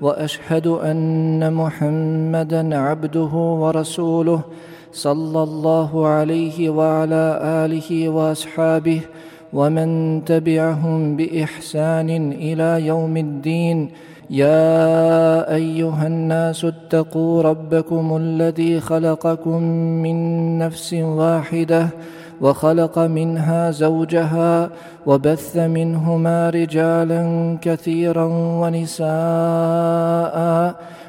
وأشهد أن محمدا عبده ورسوله صلى الله عليه وعلى آله وأصحابه ومن تبعهم بإحسان إلى يوم الدين. يا أيها الناس اتقوا ربكم الذي خلقكم من نفس واحدة وخلق منها زوجها وبث منهما رجالا كثيرا ونساء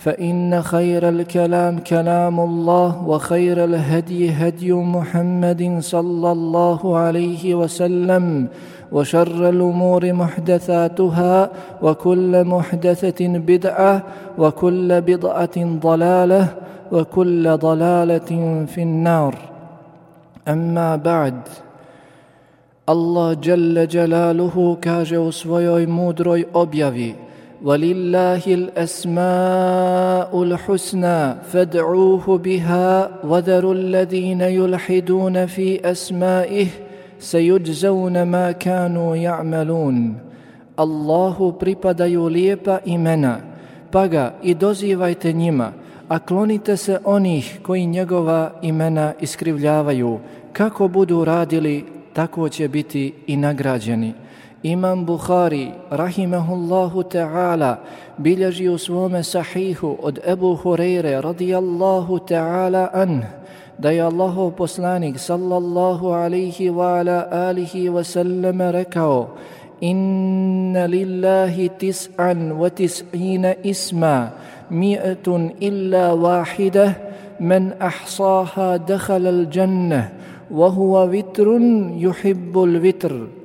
فإن خير الكلام كلام الله وخير الهدي هدي محمد صلى الله عليه وسلم وشر الأمور محدثاتها وكل محدثة بدعة وكل بدعة ضلالة وكل ضلالة في النار. أما بعد الله جل جلاله كاجه u mudroj objavi ولله الاسماء الحسنى فادعوه بها وذروا الذين يلحدون في اسمائه سيجزون ما كانوا يعملون Allahu pripadaju lijepa imena, pa ga i dozivajte njima, a klonite se onih koji njegova imena iskrivljavaju. Kako budu radili, tako će biti i nagrađeni. Imam Bukhari, rahimahullahu ta'ala, bilježi u svome sahihu od Ebu Hureyre, radijallahu ta'ala anh, da je Allahov poslanik, sallallahu alaihi wa ala alihi wa sallam, rekao, Inna lillahi tis'an wa tis'ina isma, mi'atun illa wahidah, man ahsaha dakhala al-jannah, wa huwa vitrun yuhibbul vitr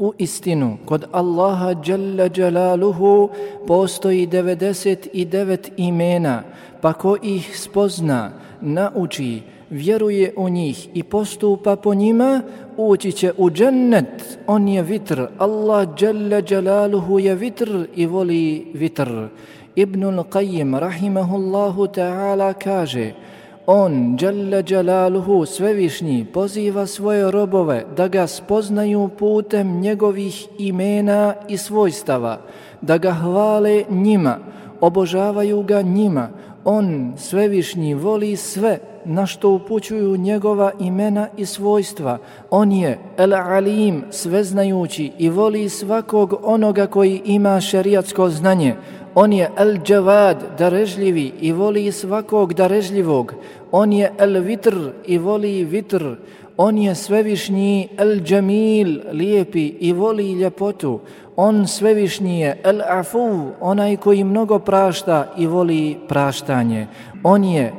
u istinu kod Allaha Jalla Jalaluhu postoji 99 imena, pa ko ih spozna, nauči, vjeruje u njih i postupa po njima, ući će u džennet. On je vitr, Allah Jalla Jalaluhu je vitr i voli vitr. Ibnul Qayyim rahimahullahu ta'ala kaže, On, Đalla Jalaluhu, svevišnji, poziva svoje robove da ga spoznaju putem njegovih imena i svojstava, da ga hvale njima, obožavaju ga njima. On, svevišnji, voli sve na što upućuju njegova imena i svojstva. On je El Alim, sveznajući i voli svakog onoga koji ima šerijatsko znanje. On je El džavad, darežljivi i voli svakog darežljivog. On je El Vitr i voli vitr. On je svevišnji El Jamil, lijepi i voli ljepotu. On svevišnji je El Afu, onaj koji mnogo prašta i voli praštanje. On je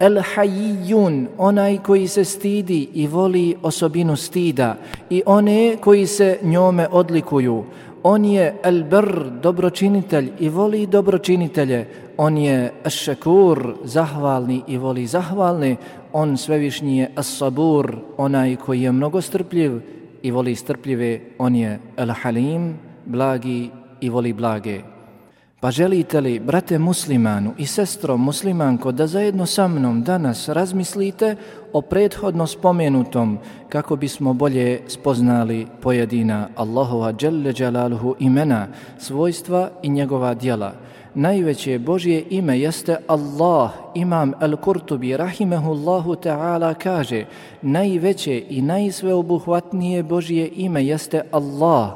El Hayyun, onaj koji se stidi i voli osobinu stida. I one koji se njome odlikuju. On je El Br, dobročinitelj i voli dobročinitelje. On je šekur, zahvalni i voli zahvalni. On svevišnji je As-Sabur, onaj koji je mnogo strpljiv i voli strpljive. On je El Halim, blagi i voli blage. Pa želite li, brate muslimanu i sestro muslimanko, da zajedno sa mnom danas razmislite o prethodno spomenutom kako bismo bolje spoznali pojedina Allahova Đelle Đalaluhu imena, svojstva i njegova dijela. Najveće Božje ime jeste Allah. Imam Al-Kurtubi rahimehullahu ta'ala kaže najveće i najsveobuhvatnije Božje ime jeste Allah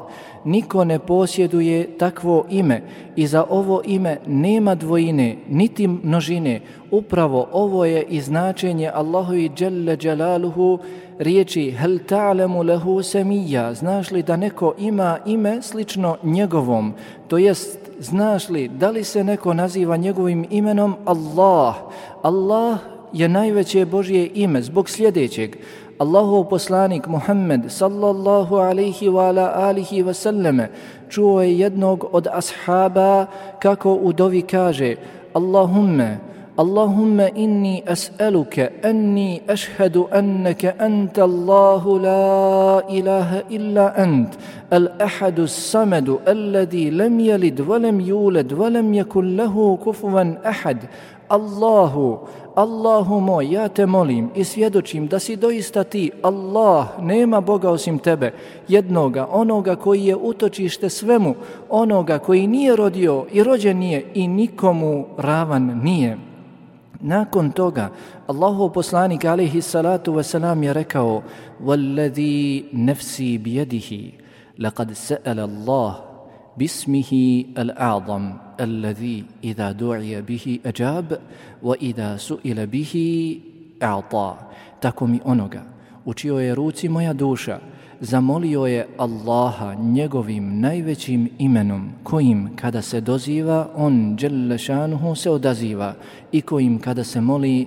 niko ne posjeduje takvo ime i za ovo ime nema dvojine, niti množine. Upravo ovo je i značenje Allahu i Jalla Jalaluhu riječi hel ta'lamu lahu semija, znaš li da neko ima ime slično njegovom? To jest znaš li da li se neko naziva njegovim imenom Allah? Allah je najveće Božje ime zbog sljedećeg. Allahov poslanik Muhammed sallallahu alaihi wa ala alihi wa sallame čuo je jednog od ashaba kako u dovi kaže Allahumme اللهم إني أسألك أني أشهد أنك أنت الله لا إله إلا أنت الأحد الصمد الذي لم يلد ولم يولد ولم يكن له كفوا أحد الله Allahu moj, ja te molim i svjedočim da si doista ti, Allah, nema Boga osim tebe, jednoga, onoga koji je utočište svemu, onoga koji nije rodio i rođen nije i nikomu ravan nije. Nakon toga, Allahu poslanik alaihi salatu wasalam je rekao وَالَّذِي نَفْسِي بِيَدِهِ لَقَدْ سَأَلَ اللَّهِ بِاسْمِهِ الْأَعْظَمِ الَّذِي إِذَا دُعِيَ بِهِ أَجَابِ وَإِذَا سُئِلَ بِهِ أَعْطَى Tako mi onoga, u čijoj je ruci moja duša, zamolio je Allaha njegovim najvećim imenom, kojim kada se doziva, on Đelešanuhu se odaziva i kojim kada se moli,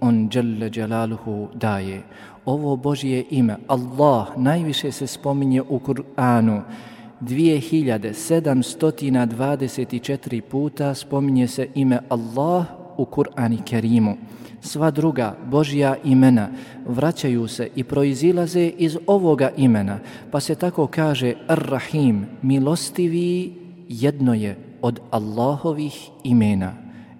on Đele Đelaluhu daje. Ovo Božje ime, Allah, najviše se spominje u Kur'anu. 2724 puta spominje se ime Allah u Kur'ani Kerimu sva druga Božja imena vraćaju se i proizilaze iz ovoga imena, pa se tako kaže Ar-Rahim, milostivi jedno je od Allahovih imena.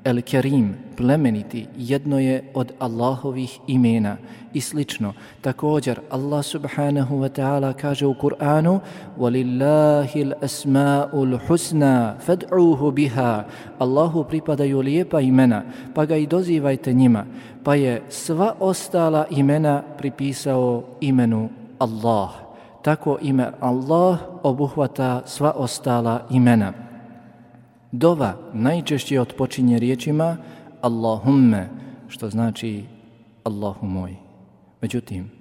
El-Kerim, plemeniti, jedno je od Allahovih imena i slično. Također, Allah subhanahu wa ta'ala kaže u Kur'anu وَلِلَّهِ الْأَسْمَاءُ الْحُسْنَا فَدْعُوهُ بِهَا Allahu pripadaju lijepa imena, pa ga i dozivajte njima. Pa je sva ostala imena pripisao imenu Allah. Tako ime Allah obuhvata sva ostala imena. Dova najčešće otpočinje riječima Allahumme, što znači Allahu moj. Međutim,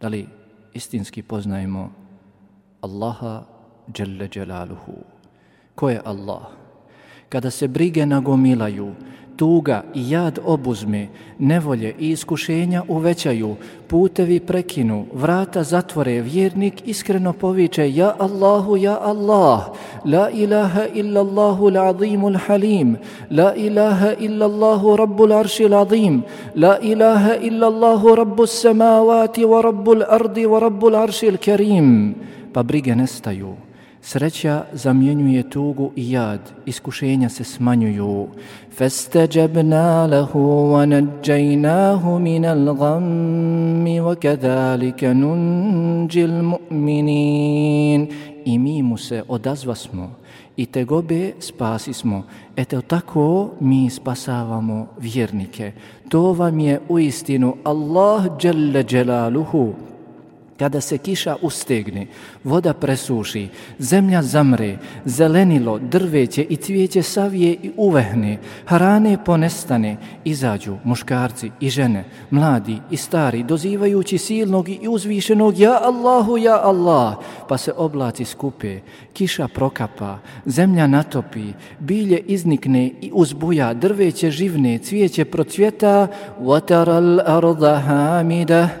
da li istinski poznajemo Allaha Jalla Jalaluhu? Ko je Allah? Kada se brige nagomilaju, tuga i jad obuzme, nevolje i iskušenja uvećaju, putevi prekinu, vrata zatvore, vjernik iskreno poviče Ja Allahu, Ja Allah, La ilaha illa Allahu l'azimu l'halim, La ilaha illa Allahu rabbu l'arši l'azim, La ilaha illa Allahu rabbu samavati wa rabbu l'ardi wa rabbu l'arši l'kerim. Pa brige nestaju. Sreća zamjenjuje tugu i jad, iskušenja se smanjuju. فاستجبنا له ونجيناه من الغم وكذلك ننجي المؤمنين I mi mu se odazvasmo i te gobe spasismo. Eto tako mi spasavamo vjernike. To vam je u istinu Allah Jalla Jalaluhu kada se kiša ustegne, voda presuši, zemlja zamre, zelenilo, drveće i cvijeće savije i uvehne, harane ponestane, izađu muškarci i žene, mladi i stari, dozivajući silnog i uzvišenog Ja Allahu, Ja Allah, pa se oblaci skupe, kiša prokapa, zemlja natopi, bilje iznikne i uzbuja, drveće živne, cvijeće procvjeta, وَتَرَ الْأَرْضَ حَامِدَهِ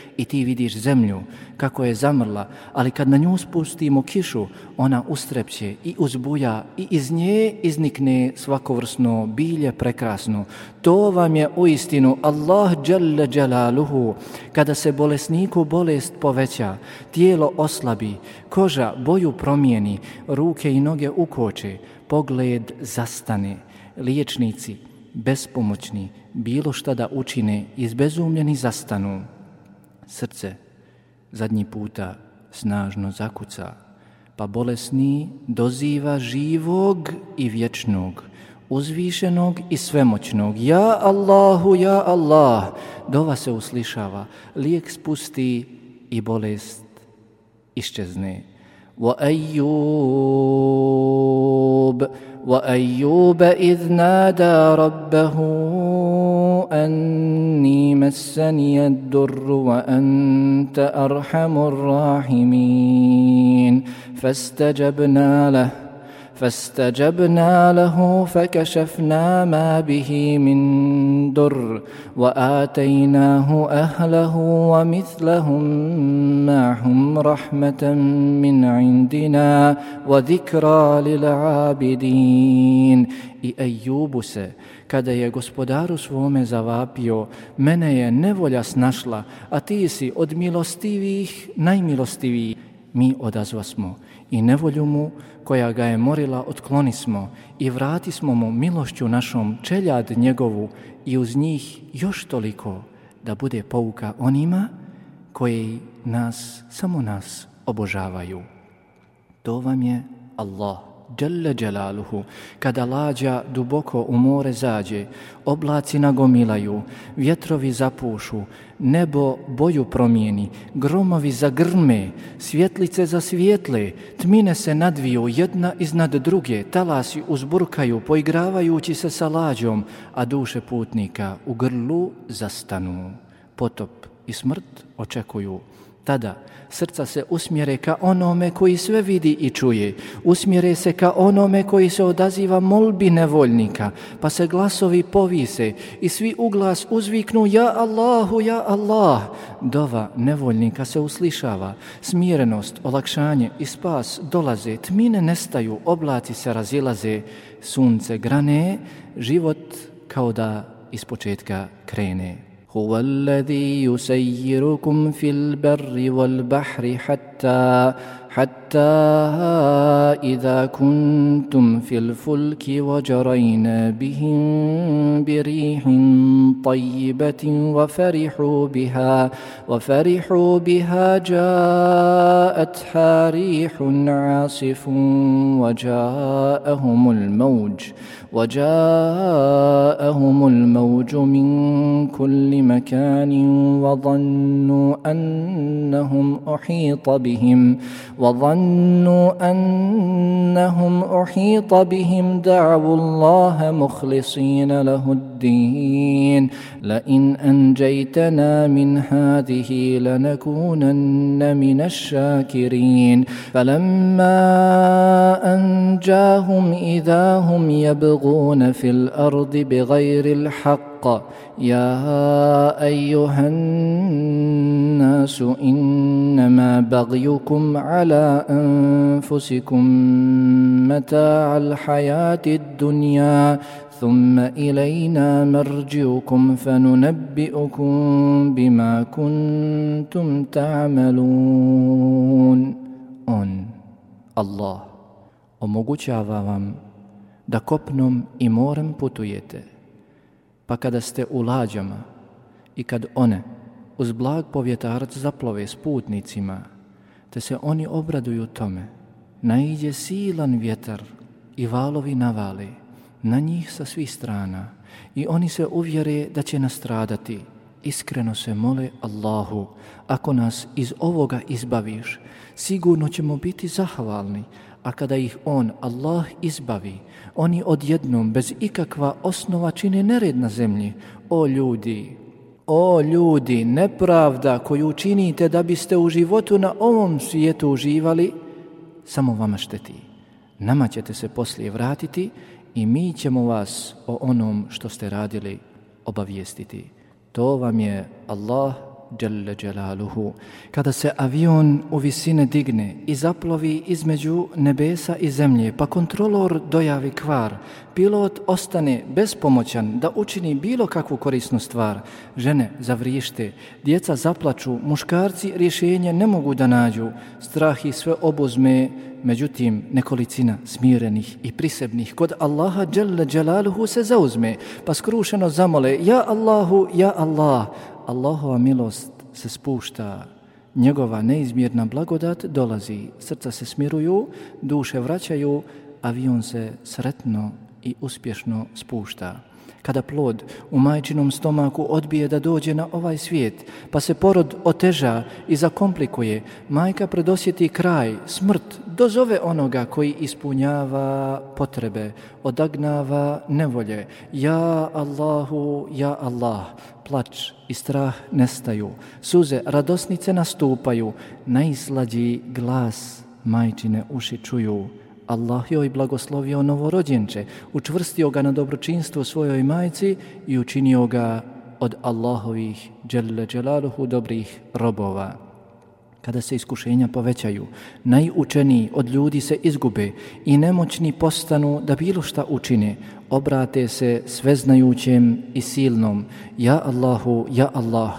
I ti vidiš zemlju kako je zamrla, ali kad na nju spustimo kišu, ona ustrepće i uzbuja i iz nje iznikne svakovrsno bilje prekrasno. To vam je u istinu Allah Jalla Jalaluhu. Kada se bolesniku bolest poveća, tijelo oslabi, koža boju promijeni, ruke i noge ukoče, pogled zastane, liječnici, bespomoćni, bilo šta da učine, izbezumljeni zastanu srce zadnji puta snažno zakuca, pa bolesni doziva živog i vječnog, uzvišenog i svemoćnog. Ja Allahu, ja Allah, dova se uslišava, lijek spusti i bolest iščezne. Wa ayyub, وأيوب إذ نادى ربه أني مسني الدر وأنت أرحم الراحمين. فاستجبنا له فاستجبنا له فكشفنا ما به من در وآتيناه أهله ومثلهم معهم رحمة من عندنا وذكرى للعابدين. se, kada je gospodaru svome zavapio, mene je nevolja snašla, a ti si od milostivih najmilostiviji. Mi odazva smo i nevolju mu koja ga je morila otklonismo i vratismo mu milošću našom čeljad njegovu i uz njih još toliko da bude pouka onima koji nas, samo nas obožavaju. To vam je Allah. Jalla Jalaluhu, kada lađa duboko u more zađe, oblaci nagomilaju, vjetrovi zapušu, nebo boju promijeni, gromovi zagrme, svjetlice za svjetle, tmine se nadviju jedna iznad druge, talasi uzburkaju, poigravajući se sa lađom, a duše putnika u grlu zastanu. Potop i smrt očekuju. Tada srca se usmjere ka onome koji sve vidi i čuje. Usmjere se ka onome koji se odaziva molbi nevoljnika, pa se glasovi povise i svi u glas uzviknu Ja Allahu, Ja Allah. Dova nevoljnika se uslišava. Smirenost, olakšanje i spas dolaze, tmine nestaju, oblaci se razilaze, sunce grane, život kao da iz početka krene. هو الذي يسيركم في البر والبحر حتى حتى إذا كنتم في الفلك وجرين بهم بريح طيبة وفرحوا بها وفرحوا بها جاءت ريح عاصف وجاءهم الموج وجاءهم الموج من كل مكان وظنوا أنهم أحيط بهم وظنوا أنهم أحيط بهم. دعوا الله مخلصين له الدين. لئن أنجيتنا من هذه لنكونن من الشاكرين. فلما أنجاهم إذا هم يبغون في الأرض بغير الحق يا أيها الناس إنما بغيكم على أنفسكم متاع الحياة الدنيا. ثم إلينا مرجعكم فننبئكم بما كنتم تعملون On, Allah, omogućava vam da kopnom i morem putujete, pa kada ste u lađama i kad one uz blag povjetarac zaplove s putnicima, te se oni obraduju tome, naiđe silan vjetar i valovi navale na njih sa svih strana i oni se uvjere da će nastradati, iskreno se mole Allahu, ako nas iz ovoga izbaviš, sigurno ćemo biti zahvalni, a kada ih On, Allah, izbavi, oni odjednom, bez ikakva osnova, čine nered na zemlji. O ljudi, o ljudi, nepravda koju činite da biste u životu na ovom svijetu uživali, samo vama šteti. Nama ćete se poslije vratiti i mi ćemo vas o onom što ste radili obavijestiti. To vam je Allah Jalla Jalaluhu. Kada se avion u visine digne i zaplovi između nebesa i zemlje, pa kontrolor dojavi kvar, pilot ostane bespomoćan da učini bilo kakvu korisnu stvar, žene zavrište, djeca zaplaču, muškarci rješenje ne mogu da nađu, strah i sve obuzme, međutim nekolicina smirenih i prisebnih kod Allaha Jalla Jalaluhu se zauzme, pa skrušeno zamole, ja Allahu, ja Allah, Allahova milost se spušta njegova neizmjerna blagodat dolazi, srca se smiruju, duše vraćaju, avion se sretno i uspješno spušta. Kada plod u majčinom stomaku odbije da dođe na ovaj svijet, pa se porod oteža i zakomplikuje, majka predosjeti kraj, smrt, dozove onoga koji ispunjava potrebe, odagnava nevolje. Ja Allahu, ja Allah, plač i strah nestaju, suze radosnice nastupaju, najslađi glas majčine uši čuju. Allah joj blagoslovio novorođenče, učvrstio ga na dobročinstvo svojoj majci i učinio ga od Allahovih dželle dželaluhu dobrih robova. Kada se iskušenja povećaju, najučeniji od ljudi se izgube i nemoćni postanu da bilo šta učine, obrate se sveznajućem i silnom. Ja Allahu, ja Allah,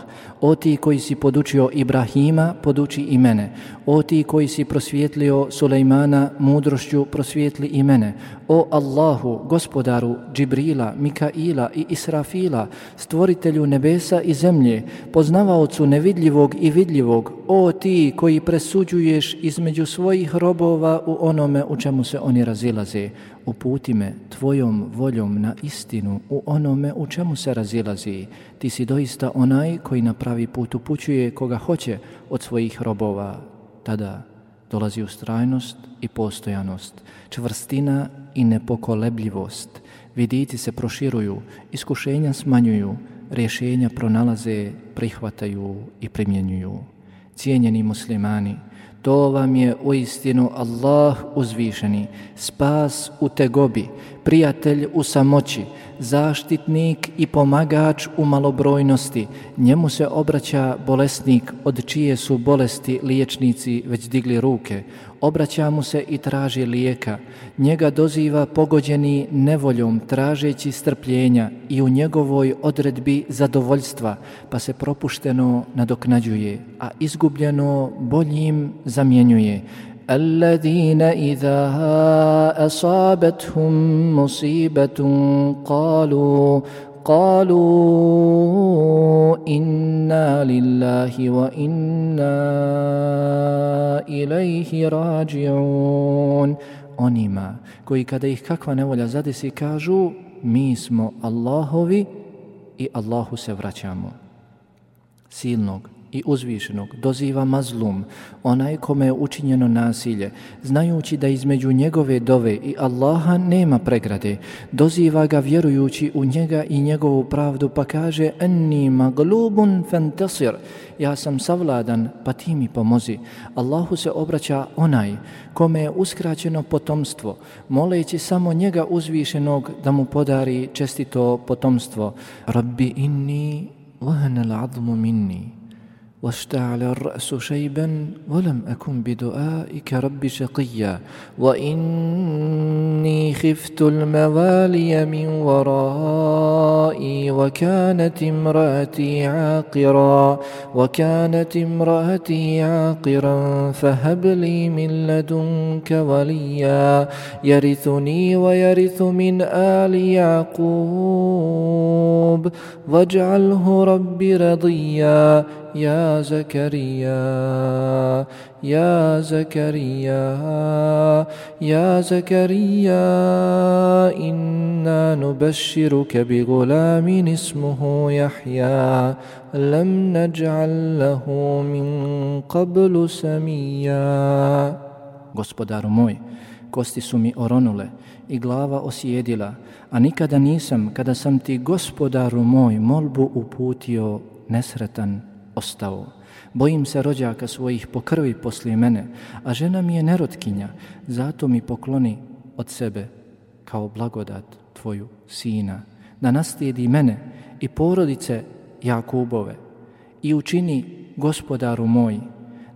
O ti koji si podučio Ibrahima, poduči i mene. O ti koji si prosvjetlio Sulejmana mudrošću, prosvjetli i mene. O Allahu, gospodaru Džibrila, Mikaila i Israfila, stvoritelju nebesa i zemlje, poznavaocu nevidljivog i vidljivog, o ti koji presuđuješ između svojih robova u onome u čemu se oni razilaze uputi me tvojom voljom na istinu u onome u čemu se razilazi. Ti si doista onaj koji na pravi put upućuje koga hoće od svojih robova. Tada dolazi ustrajnost i postojanost, čvrstina i nepokolebljivost. Vidici se proširuju, iskušenja smanjuju, rješenja pronalaze, prihvataju i primjenjuju. Cijenjeni muslimani, To vam je u istinu Allah uzvišeni, spas u tegobi, prijatelj u samoći, zaštitnik i pomagač u malobrojnosti. Njemu se obraća bolesnik od čije su bolesti liječnici već digli ruke. Obraća mu se i traži lijeka. Njega doziva pogođeni nevoljom tražeći strpljenja i u njegovoj odredbi zadovoljstva, pa se propušteno nadoknađuje, a izgubljeno boljim zamjenjuje. الذين إذا أصابتهم مصيبة قالوا قالوا إنا لله وإنا إليه راجعون onima koji kada ih kakva nevolja zadesi kažu mi smo Allahovi i Allahu se vraćamo silnog i uzvišenog doziva mazlum, onaj kome je učinjeno nasilje, znajući da između njegove dove i Allaha nema pregrade, doziva ga vjerujući u njega i njegovu pravdu, pa kaže enni maglubun fantasir, ja sam savladan, pa ti mi pomozi. Allahu se obraća onaj kome je uskraćeno potomstvo, moleći samo njega uzvišenog da mu podari čestito potomstvo. Rabbi inni vahana l'admu minni. واشتعل الرأس شيبا ولم أكن بدعائك رب شقيا وإني خفت الموالي من ورائي وكانت امرأتي عاقرا وكانت امرأتي عاقرا فهب لي من لدنك وليا يرثني ويرث من آل يعقوب واجعله رب رضيا. يا زكريا يا زكريا يا زكريا إنا نبشرك بغلام اسمه يحيى لم نجعل له من قبل سميا Gospodaru moj, kosti su mi oronule i glava osjedila, a nikada nisam, kada sam ti, gospodaru moj, molbu uputio nesretan ostao. Bojim se rođaka svojih po krvi poslije mene, a žena mi je nerotkinja, zato mi pokloni od sebe kao blagodat tvoju sina, da naslijedi mene i porodice Jakubove i učini gospodaru moj,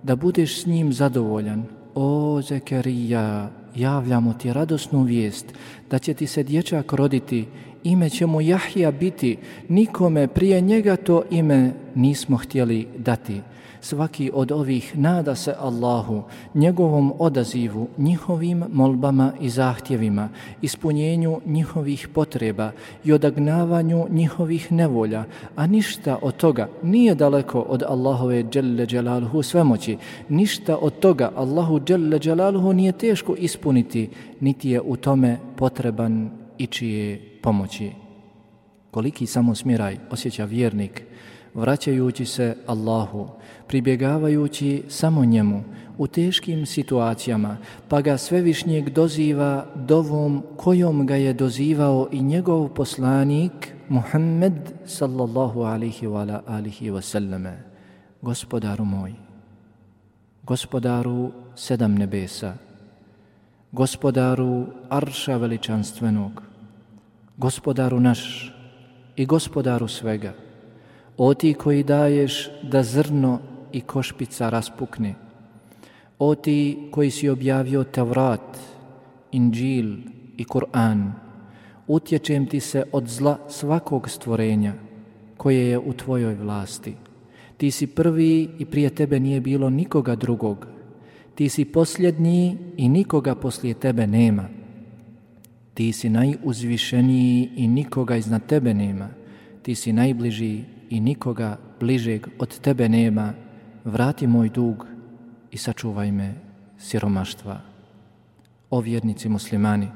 da budeš s njim zadovoljan. O Zekerija, javljamo ti radosnu vijest da će ti se dječak roditi ime će mu Jahija biti, nikome prije njega to ime nismo htjeli dati. Svaki od ovih nada se Allahu, njegovom odazivu, njihovim molbama i zahtjevima, ispunjenju njihovih potreba i odagnavanju njihovih nevolja, a ništa od toga nije daleko od Allahove dželle Đelaluhu svemoći. Ništa od toga Allahu dželle Đelaluhu nije teško ispuniti, niti je u tome potreban i čije pomoći. Koliki samo smiraj osjeća vjernik, vraćajući se Allahu, pribjegavajući samo njemu u teškim situacijama, pa ga svevišnjeg doziva dovom kojom ga je dozivao i njegov poslanik Muhammed sallallahu alihi wa alihi wa sallame. Gospodaru moj, gospodaru sedam nebesa, gospodaru arša veličanstvenog, gospodaru naš i gospodaru svega, o ti koji daješ da zrno i košpica raspukne, o ti koji si objavio Tevrat, Inđil i Kur'an, utječem ti se od zla svakog stvorenja koje je u tvojoj vlasti. Ti si prvi i prije tebe nije bilo nikoga drugog. Ti si posljednji i nikoga poslije tebe nema. Ti si najuzvišeniji i nikoga iznad tebe nema. Ti si najbliži i nikoga bližeg od tebe nema. Vrati moj dug i sačuvaj me siromaštva. O vjernici muslimani,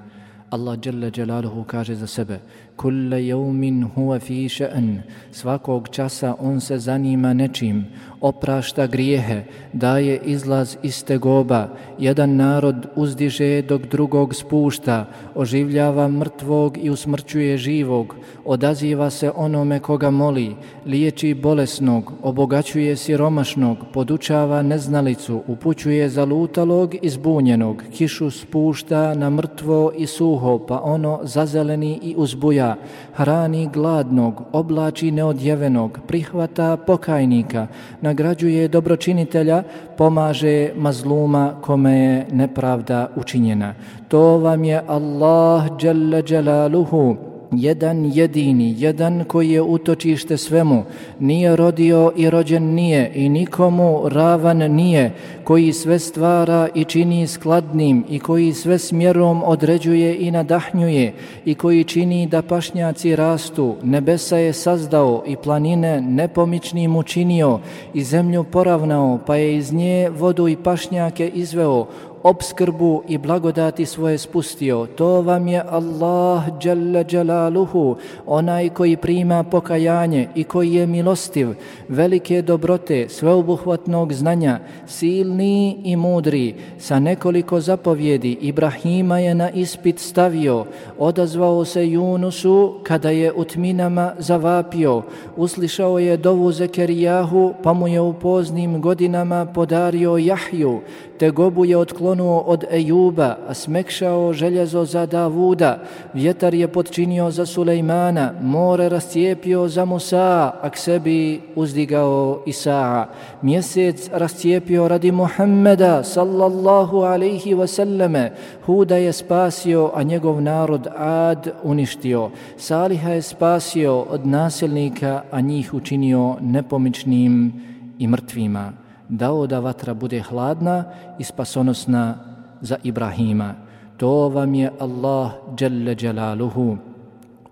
Allah dželle Đelaluhu kaže za sebe Kulla jeumin huwa fi še'n. Svakog časa on se zanima nečim Oprašta grijehe Daje izlaz iz tegoba. Jedan narod uzdiže dok drugog spušta Oživljava mrtvog i usmrćuje živog. Odaziva se onome koga moli Liječi bolesnog Obogaćuje siromašnog Podučava neznalicu Upućuje zalutalog i zbunjenog. Kišu spušta na mrtvo i suho, pa ono zazeleni i uzbuja, hrani gladnog, oblači neodjevenog, prihvata pokajnika, nagrađuje dobročinitelja, pomaže mazluma kome je nepravda učinjena. To vam je Allah, Jalla Jalaluhu, jedan jedini, jedan koji je utočište svemu, nije rodio i rođen nije i nikomu ravan nije, koji sve stvara i čini skladnim i koji sve smjerom određuje i nadahnjuje i koji čini da pašnjaci rastu, nebesa je sazdao i planine nepomičnim učinio i zemlju poravnao, pa je iz nje vodu i pašnjake izveo, obskrbu i blagodati svoje spustio. To vam je Allah Jalla Jalaluhu, onaj koji prima pokajanje i koji je milostiv, velike dobrote, sveobuhvatnog znanja, silni i mudri, sa nekoliko zapovjedi Ibrahima je na ispit stavio, odazvao se Junusu kada je u tminama zavapio, uslišao je dovu Zekerijahu pa mu je u poznim godinama podario Jahju, te gobu je ono od Ejuba, a smekšao željezo za Davuda, vjetar je podčinio za Sulejmana, more rascijepio za Musa, a k sebi uzdigao Isaa. Mjesec rascijepio radi Muhammeda, sallallahu alaihi wasallame, Huda je spasio, a njegov narod Ad uništio. Saliha je spasio od nasilnika, a njih učinio nepomičnim i mrtvima dao da vatra bude hladna i spasonosna za Ibrahima. To vam je Allah Jalla Jalaluhu.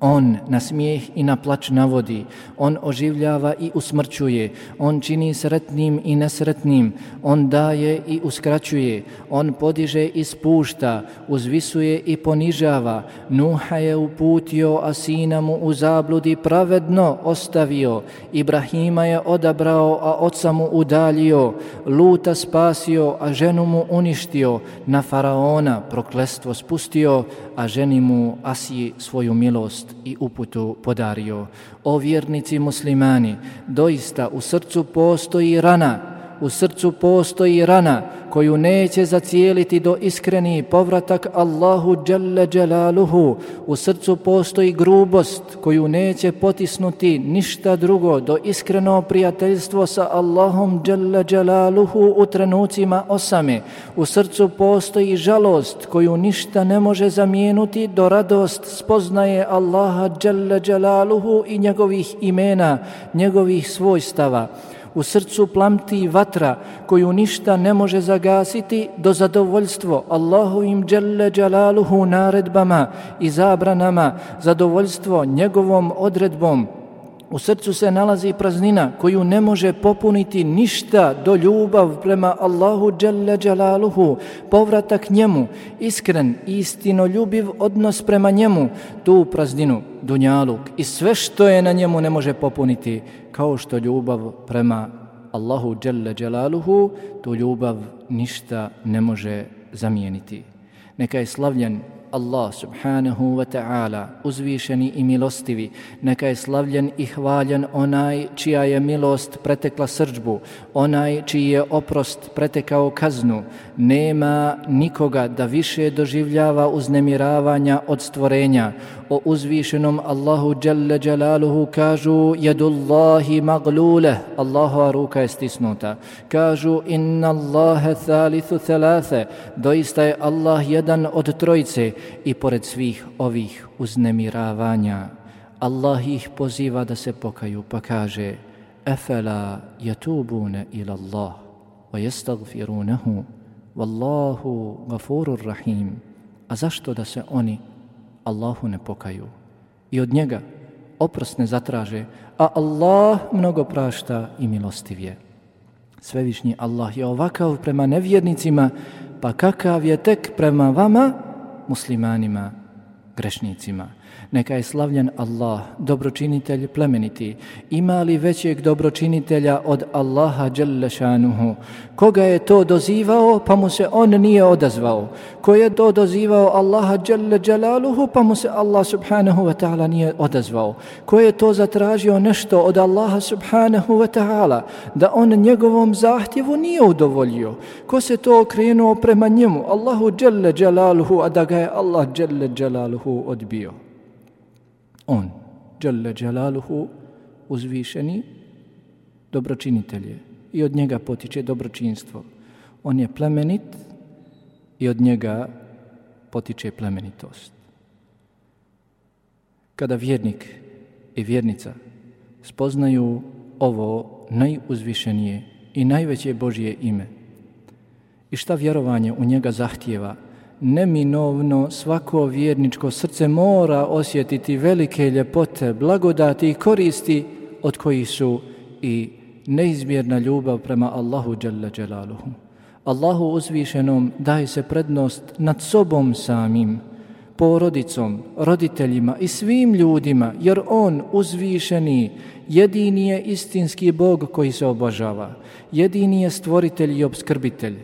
On na smijeh i na plač navodi, on oživljava i usmrćuje, on čini sretnim i nesretnim, on daje i uskraćuje, on podiže i spušta, uzvisuje i ponižava. Nuha je uputio, a sina mu u zabludi pravedno ostavio. Ibrahima je odabrao, a oca mu udaljio. Luta spasio, a ženu mu uništio. Na faraona proklestvo spustio, a ženi mu Asiji svoju milost i uputu podario. O vjernici muslimani, doista u srcu postoji rana, u srcu postoji rana koju neće zacijeliti do iskreni povratak Allahu Jalla Jalaluhu. U srcu postoji grubost koju neće potisnuti ništa drugo do iskreno prijateljstvo sa Allahom Jalla Jalaluhu u trenucima osame. U srcu postoji žalost koju ništa ne može zamijenuti do radost spoznaje Allaha Jalla Jalaluhu i njegovih imena, njegovih svojstava. U srcu plamti vatra koju ništa ne može zagasiti do zadovoljstvo Allahu im dželle džalaluhu naredbama i zabranama, zadovoljstvo njegovom odredbom, U srcu se nalazi praznina koju ne može popuniti ništa do ljubav prema Allahu Đalla Jalaluhu, povratak njemu, iskren i istinoljubiv odnos prema njemu, tu prazninu, dunjaluk i sve što je na njemu ne može popuniti kao što ljubav prema Allahu Đalla Jalaluhu, tu ljubav ništa ne može zamijeniti. Neka je slavljen Allah subhanahu wa ta'ala, uzvišeni i milostivi, neka je slavljen i hvaljen onaj čija je milost pretekla srđbu, onaj čiji je oprost pretekao kaznu, nema nikoga da više doživljava uznemiravanja od stvorenja, o uzvišenom Allahu Jalla Jalaluhu kažu jedullahi maglule, Allahova ruka je stisnuta. Kažu inna Allahe thalithu thalathe, doista je Allah jedan od trojice i pored svih ovih uznemiravanja. Allah ih poziva da se pokaju pa kaže Efela yatubune ila Allah wa yastagfirunahu wallahu gafurur rahim. A zašto da se oni Allahu ne pokaju i od njega oprost ne zatraže, a Allah mnogo prašta i milostiv je. Svevišnji Allah je ovakav prema nevjernicima, pa kakav je tek prema vama, muslimanima, grešnicima. Neka je slavljen Allah, dobročinitelj plemeniti. Ima li većeg dobročinitelja od Allaha Đelešanuhu? Koga je to dozivao, pa mu se on nije odazvao? Ko je to dozivao Allaha Đele Đelaluhu, pa mu se Allah Subhanahu wa ta'ala nije odazvao? Ko je to zatražio nešto od Allaha Subhanahu wa ta'ala, da on njegovom zahtjevu nije udovoljio? Ko se to okrenuo prema njemu, Allahu Đele Đelaluhu, a da ga je Allah Đele Đelaluhu odbio? On, Đalla Đalaluhu, uzvišeni, dobročinitelj je i od njega potiče dobročinstvo. On je plemenit i od njega potiče plemenitost. Kada vjernik i vjernica spoznaju ovo najuzvišenije i najveće Božje ime i šta vjerovanje u njega zahtjeva neminovno svako vjerničko srce mora osjetiti velike ljepote, blagodati i koristi od kojih su i neizmjerna ljubav prema Allahu Đalla Đalaluhu. Allahu uzvišenom daje se prednost nad sobom samim, porodicom, roditeljima i svim ljudima, jer On uzvišeni jedini je istinski Bog koji se obožava, jedini je stvoritelj i obskrbitelj.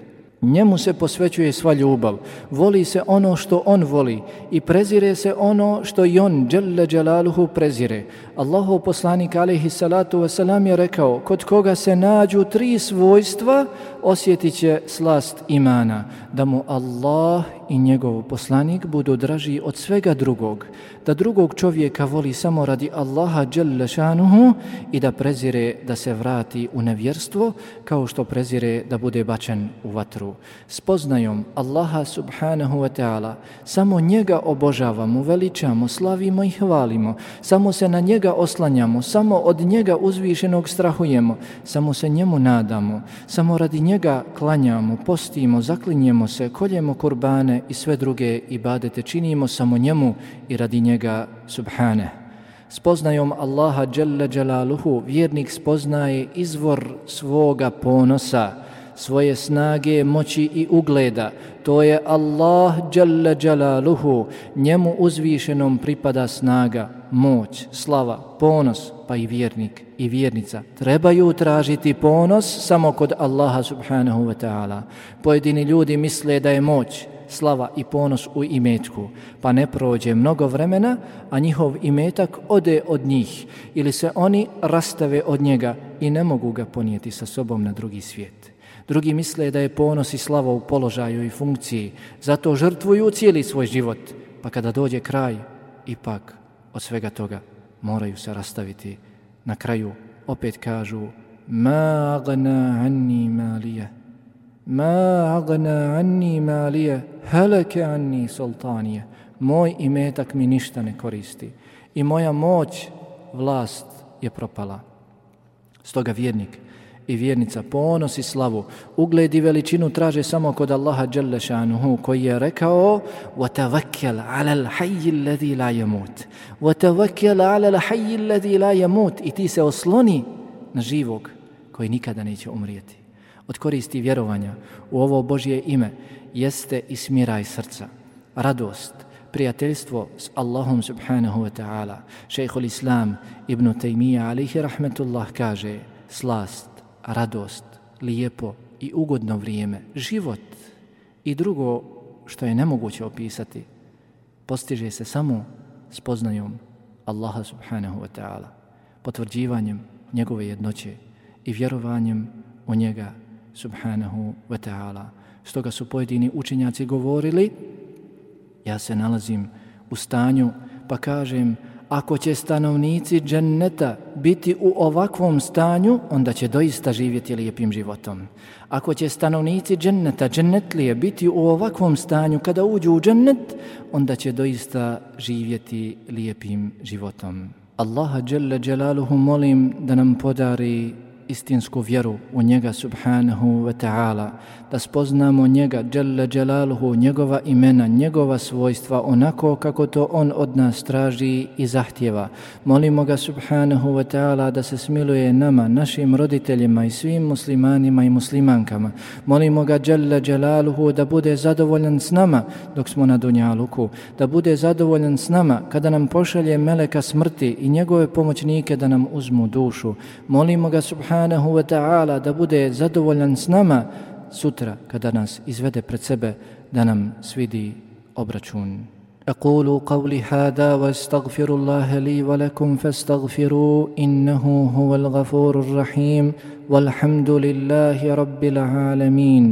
Njemu se posvećuje sva ljubav, voli se ono što on voli i prezire se ono što i on, Đelle Đelaluhu, prezire. Allahov poslanik, alaihi salatu wasalam, je rekao, kod koga se nađu tri svojstva, osjetit će slast imana, da mu Allah i njegov poslanik budu draži od svega drugog, da drugog čovjeka voli samo radi Allaha dželle šanuhu i da prezire da se vrati u nevjerstvo kao što prezire da bude bačen u vatru. Spoznajom Allaha subhanahu wa ta'ala samo njega obožavamo, veličamo, slavimo i hvalimo, samo se na njega oslanjamo, samo od njega uzvišenog strahujemo, samo se njemu nadamo, samo radi njega njega klanjamo, postimo, zaklinjemo se, koljemo kurbane, i sve druge ibadete činimo samo njemu i radi njega subhane. Spoznajom Allaha Jalla Jalaluhu vjernik spoznaje izvor svoga ponosa, svoje snage, moći i ugleda. To je Allah Jalla Jalaluhu, njemu uzvišenom pripada snaga, moć, slava, ponos, pa i vjernik i vjernica. Trebaju tražiti ponos samo kod Allaha subhanahu wa ta'ala. Pojedini ljudi misle da je moć, slava i ponos u imetku, pa ne prođe mnogo vremena, a njihov imetak ode od njih ili se oni rastave od njega i ne mogu ga ponijeti sa sobom na drugi svijet. Drugi misle da je ponos i slava u položaju i funkciji, zato žrtvuju cijeli svoj život, pa kada dođe kraj, ipak od svega toga moraju se rastaviti. Na kraju opet kažu, ma agna anni malije, ma agna anni malije, heleke anni sultanije. Moj imetak mi ništa ne koristi i moja moć, vlast je propala. Stoga vjernik i vjernica ponos i slavu, ugled i veličinu traže samo kod Allaha Jalla šanuhu koji je rekao وَتَوَكَّلْ عَلَى الْحَيِّ الَّذِي لَا يَمُوتِ وَتَوَكَّلْ عَلَى الْحَيِّ الَّذِي لَا يَمُوتِ i ti se osloni na živog koji nikada neće umrijeti. Od koristi vjerovanja u ovo Božje ime jeste i smiraj srca, radost, prijateljstvo s Allahom subhanahu wa ta'ala. Šejhul Islam ibn Taymiya alihi rahmetullah kaže slast, radost, lijepo i ugodno vrijeme, život i drugo što je nemoguće opisati, postiže se samo spoznajom Allaha subhanahu wa ta'ala, potvrđivanjem njegove jednoće i vjerovanjem u njega subhanahu wa ta'ala. Stoga su pojedini učenjaci govorili, ja se nalazim u stanju pa kažem, ako će stanovnici dženneta biti u ovakvom stanju, onda će doista živjeti lijepim životom. Ako će stanovnici dženneta, džennetlije, biti u ovakvom stanju kada uđu u džennet, onda će doista živjeti lijepim životom. Allaha dželle dželaluhu molim da nam podari istinsku vjeru u njega subhanahu wa ta'ala, da spoznamo njega, jalla jalaluhu, njegova imena, njegova svojstva, onako kako to on od nas traži i zahtjeva. Molimo ga subhanahu wa ta'ala da se smiluje nama, našim roditeljima i svim muslimanima i muslimankama. Molimo ga jalla jalaluhu da bude zadovoljan s nama dok smo na dunjaluku, da bude zadovoljan s nama kada nam pošalje meleka smrti i njegove pomoćnike da nam uzmu dušu. Molimo ga subhanahu subhanahu wa ta'ala da bude zadovoljan s nama sutra kada nas izvede pred sebe da nam svidi obračun. أقول قولي هذا واستغفر الله لي ولكم فاستغفروا إنه هو الغفور الرحيم والحمد لله رب العالمين